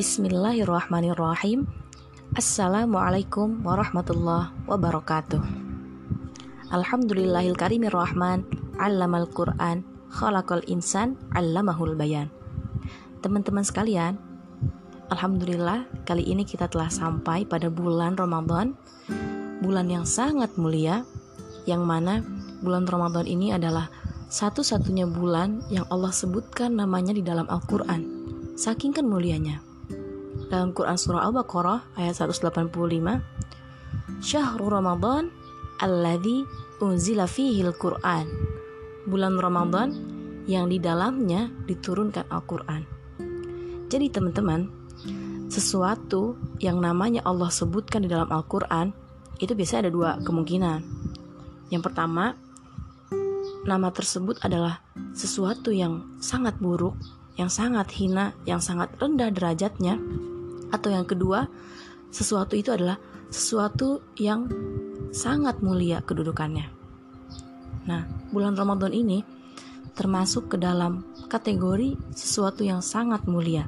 Bismillahirrahmanirrahim. Assalamualaikum warahmatullahi wabarakatuh. Alhamdulillahil karimir rahman, allamal Qur'an, khalaqal insan, allamahul bayan. Teman-teman sekalian, alhamdulillah kali ini kita telah sampai pada bulan Ramadan, bulan yang sangat mulia, yang mana bulan Ramadan ini adalah satu-satunya bulan yang Allah sebutkan namanya di dalam Al-Quran. Saking kan mulianya dalam Quran surah Al-Baqarah ayat 185 Syahrul Ramadan alladzi unzila fihil Quran. Bulan Ramadan yang di dalamnya diturunkan Al-Quran. Jadi teman-teman sesuatu yang namanya Allah sebutkan di dalam Al-Quran itu biasanya ada dua kemungkinan. Yang pertama nama tersebut adalah sesuatu yang sangat buruk yang sangat hina, yang sangat rendah derajatnya, atau yang kedua, sesuatu itu adalah sesuatu yang sangat mulia kedudukannya. Nah, bulan Ramadan ini termasuk ke dalam kategori sesuatu yang sangat mulia.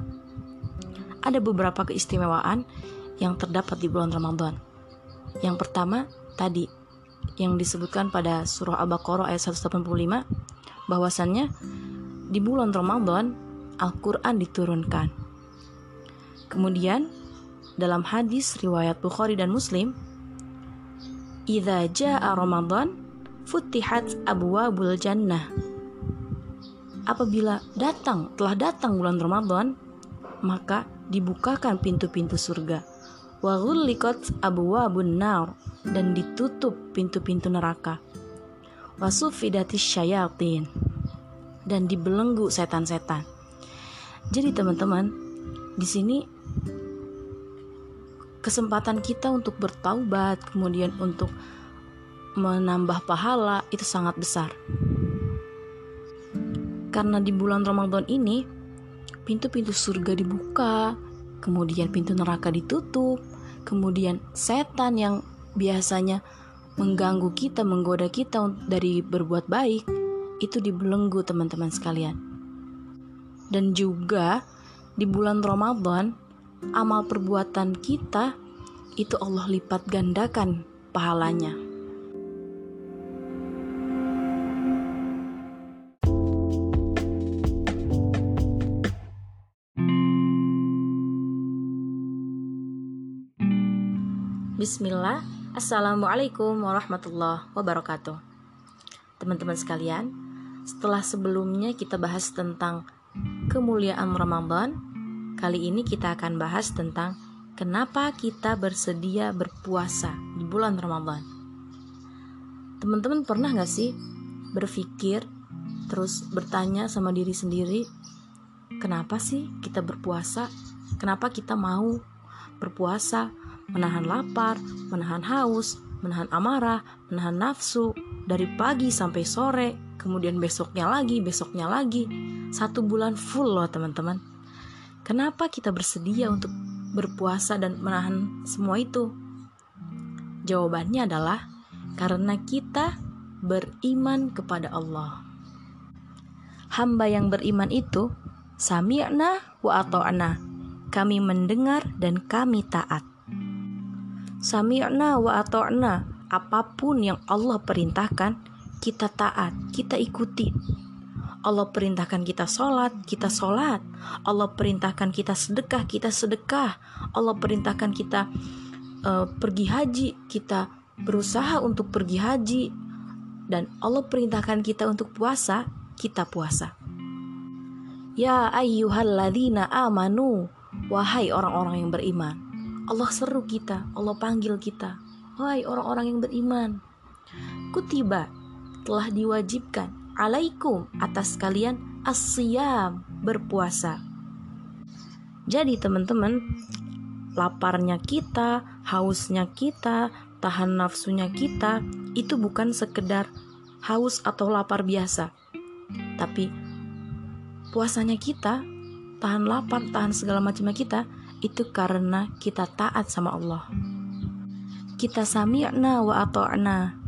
Ada beberapa keistimewaan yang terdapat di bulan Ramadan. Yang pertama, tadi yang disebutkan pada surah Al-Baqarah ayat 185 bahwasannya di bulan Ramadan Al-Qur'an diturunkan Kemudian dalam hadis riwayat Bukhari dan Muslim, "Idza jaa Ramadan, futihat abwabul jannah." Apabila datang, telah datang bulan Ramadan, maka dibukakan pintu-pintu surga. Wa ghulliqat abwabun nar dan ditutup pintu-pintu neraka. Wa sufidatis syayatin dan dibelenggu setan-setan. Jadi teman-teman, di sini kesempatan kita untuk bertaubat, kemudian untuk menambah pahala itu sangat besar. Karena di bulan Ramadan ini pintu-pintu surga dibuka, kemudian pintu neraka ditutup, kemudian setan yang biasanya mengganggu kita, menggoda kita dari berbuat baik, itu dibelenggu teman-teman sekalian. Dan juga di bulan Ramadan amal perbuatan kita itu Allah lipat gandakan pahalanya. Bismillah, Assalamualaikum warahmatullahi wabarakatuh. Teman-teman sekalian, setelah sebelumnya kita bahas tentang kemuliaan Ramadan, Kali ini kita akan bahas tentang kenapa kita bersedia berpuasa di bulan Ramadan. Teman-teman pernah gak sih berpikir terus bertanya sama diri sendiri, kenapa sih kita berpuasa? Kenapa kita mau berpuasa, menahan lapar, menahan haus, menahan amarah, menahan nafsu dari pagi sampai sore, kemudian besoknya lagi, besoknya lagi, satu bulan full loh teman-teman. Kenapa kita bersedia untuk berpuasa dan menahan semua itu? Jawabannya adalah karena kita beriman kepada Allah. Hamba yang beriman itu sami'na wa ata'na. Kami mendengar dan kami taat. Sami'na wa ata'na. Apa pun yang Allah perintahkan, kita taat, kita ikuti Allah perintahkan kita sholat, kita sholat. Allah perintahkan kita sedekah, kita sedekah. Allah perintahkan kita uh, pergi haji, kita berusaha untuk pergi haji. Dan Allah perintahkan kita untuk puasa, kita puasa. Ya ayyuhalladzina amanu, wahai orang-orang yang beriman. Allah seru kita, Allah panggil kita. Wahai orang-orang yang beriman. Kutiba telah diwajibkan alaikum atas kalian asyam berpuasa. Jadi teman-teman, laparnya kita, hausnya kita, tahan nafsunya kita itu bukan sekedar haus atau lapar biasa. Tapi puasanya kita, tahan lapar, tahan segala macamnya kita itu karena kita taat sama Allah. Kita sami'na wa ata'na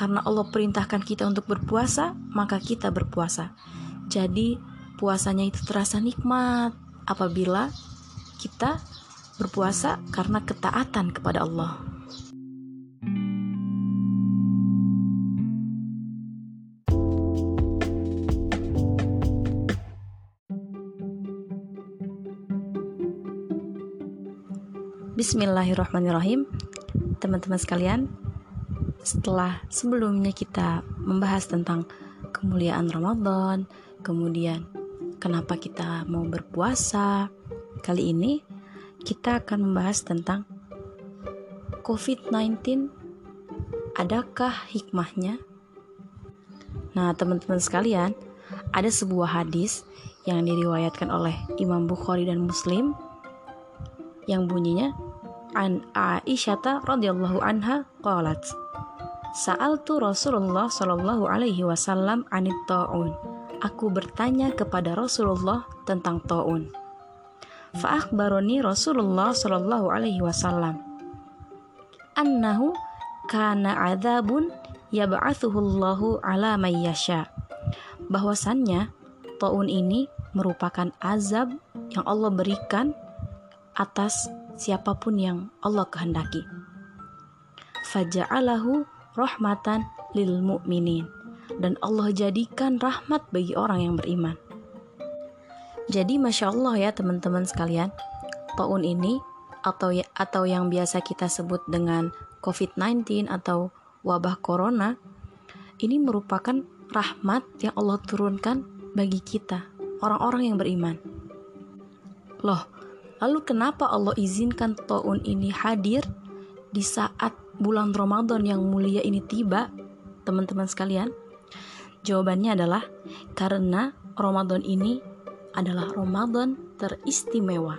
karena Allah perintahkan kita untuk berpuasa, maka kita berpuasa. Jadi, puasanya itu terasa nikmat apabila kita berpuasa karena ketaatan kepada Allah. Bismillahirrahmanirrahim Teman-teman sekalian Setelah sebelumnya kita membahas tentang kemuliaan Ramadan Kemudian kenapa kita mau berpuasa Kali ini kita akan membahas tentang COVID-19 Adakah hikmahnya? Nah teman-teman sekalian Ada sebuah hadis yang diriwayatkan oleh Imam Bukhari dan Muslim yang bunyinya an Aisyah radhiyallahu anha qalat Sa'altu Rasulullah sallallahu alaihi wasallam anit taun. Aku bertanya kepada Rasulullah tentang taun. Fa'akhbaroni Rasulullah sallallahu alaihi wasallam annahu kana adzabun yab'athuhullahu ala may yasha. Bahwasannya taun ini merupakan azab yang Allah berikan atas siapa pun yang Allah kehendaki. Faja'alahu rahmatan lil mu'minin dan Allah jadikan rahmat bagi orang yang beriman. Jadi masya Allah ya teman-teman sekalian, tahun ini atau ya, atau yang biasa kita sebut dengan COVID-19 atau wabah corona ini merupakan rahmat yang Allah turunkan bagi kita, orang-orang yang beriman. Loh, Lalu kenapa Allah izinkan tahun ini hadir di saat bulan Ramadan yang mulia ini tiba, teman-teman sekalian? Jawabannya adalah karena Ramadan ini adalah Ramadan teristimewa.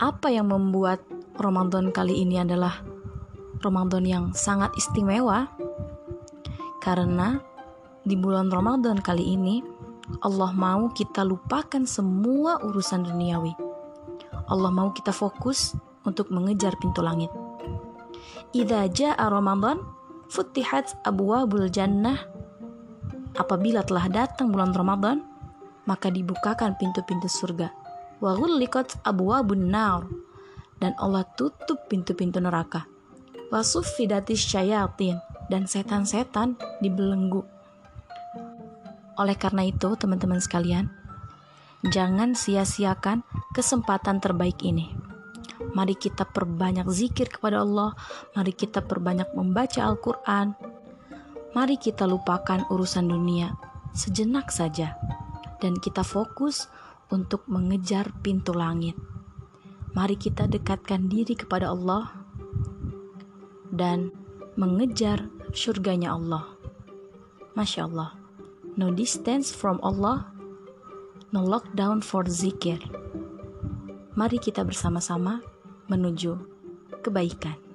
Apa yang membuat Ramadan kali ini adalah Ramadan yang sangat istimewa? Karena di bulan Ramadan kali ini Allah mau kita lupakan semua urusan duniawi Allah mau kita fokus untuk mengejar pintu langit. Idza jaa Ramadan, futihat abwabul jannah. Apabila telah datang bulan Ramadan, maka dibukakan pintu-pintu surga. Wa ghulliqat abwabun nar dan Allah tutup pintu-pintu neraka. Wa suffidatis syayatin dan setan-setan dibelenggu. Oleh karena itu, teman-teman sekalian, Jangan sia-siakan kesempatan terbaik ini. Mari kita perbanyak zikir kepada Allah, mari kita perbanyak membaca Al-Quran, mari kita lupakan urusan dunia sejenak saja, dan kita fokus untuk mengejar pintu langit. Mari kita dekatkan diri kepada Allah dan mengejar surganya Allah. Masya Allah, no distance from Allah no lockdown for zikir. Mari kita bersama-sama menuju kebaikan.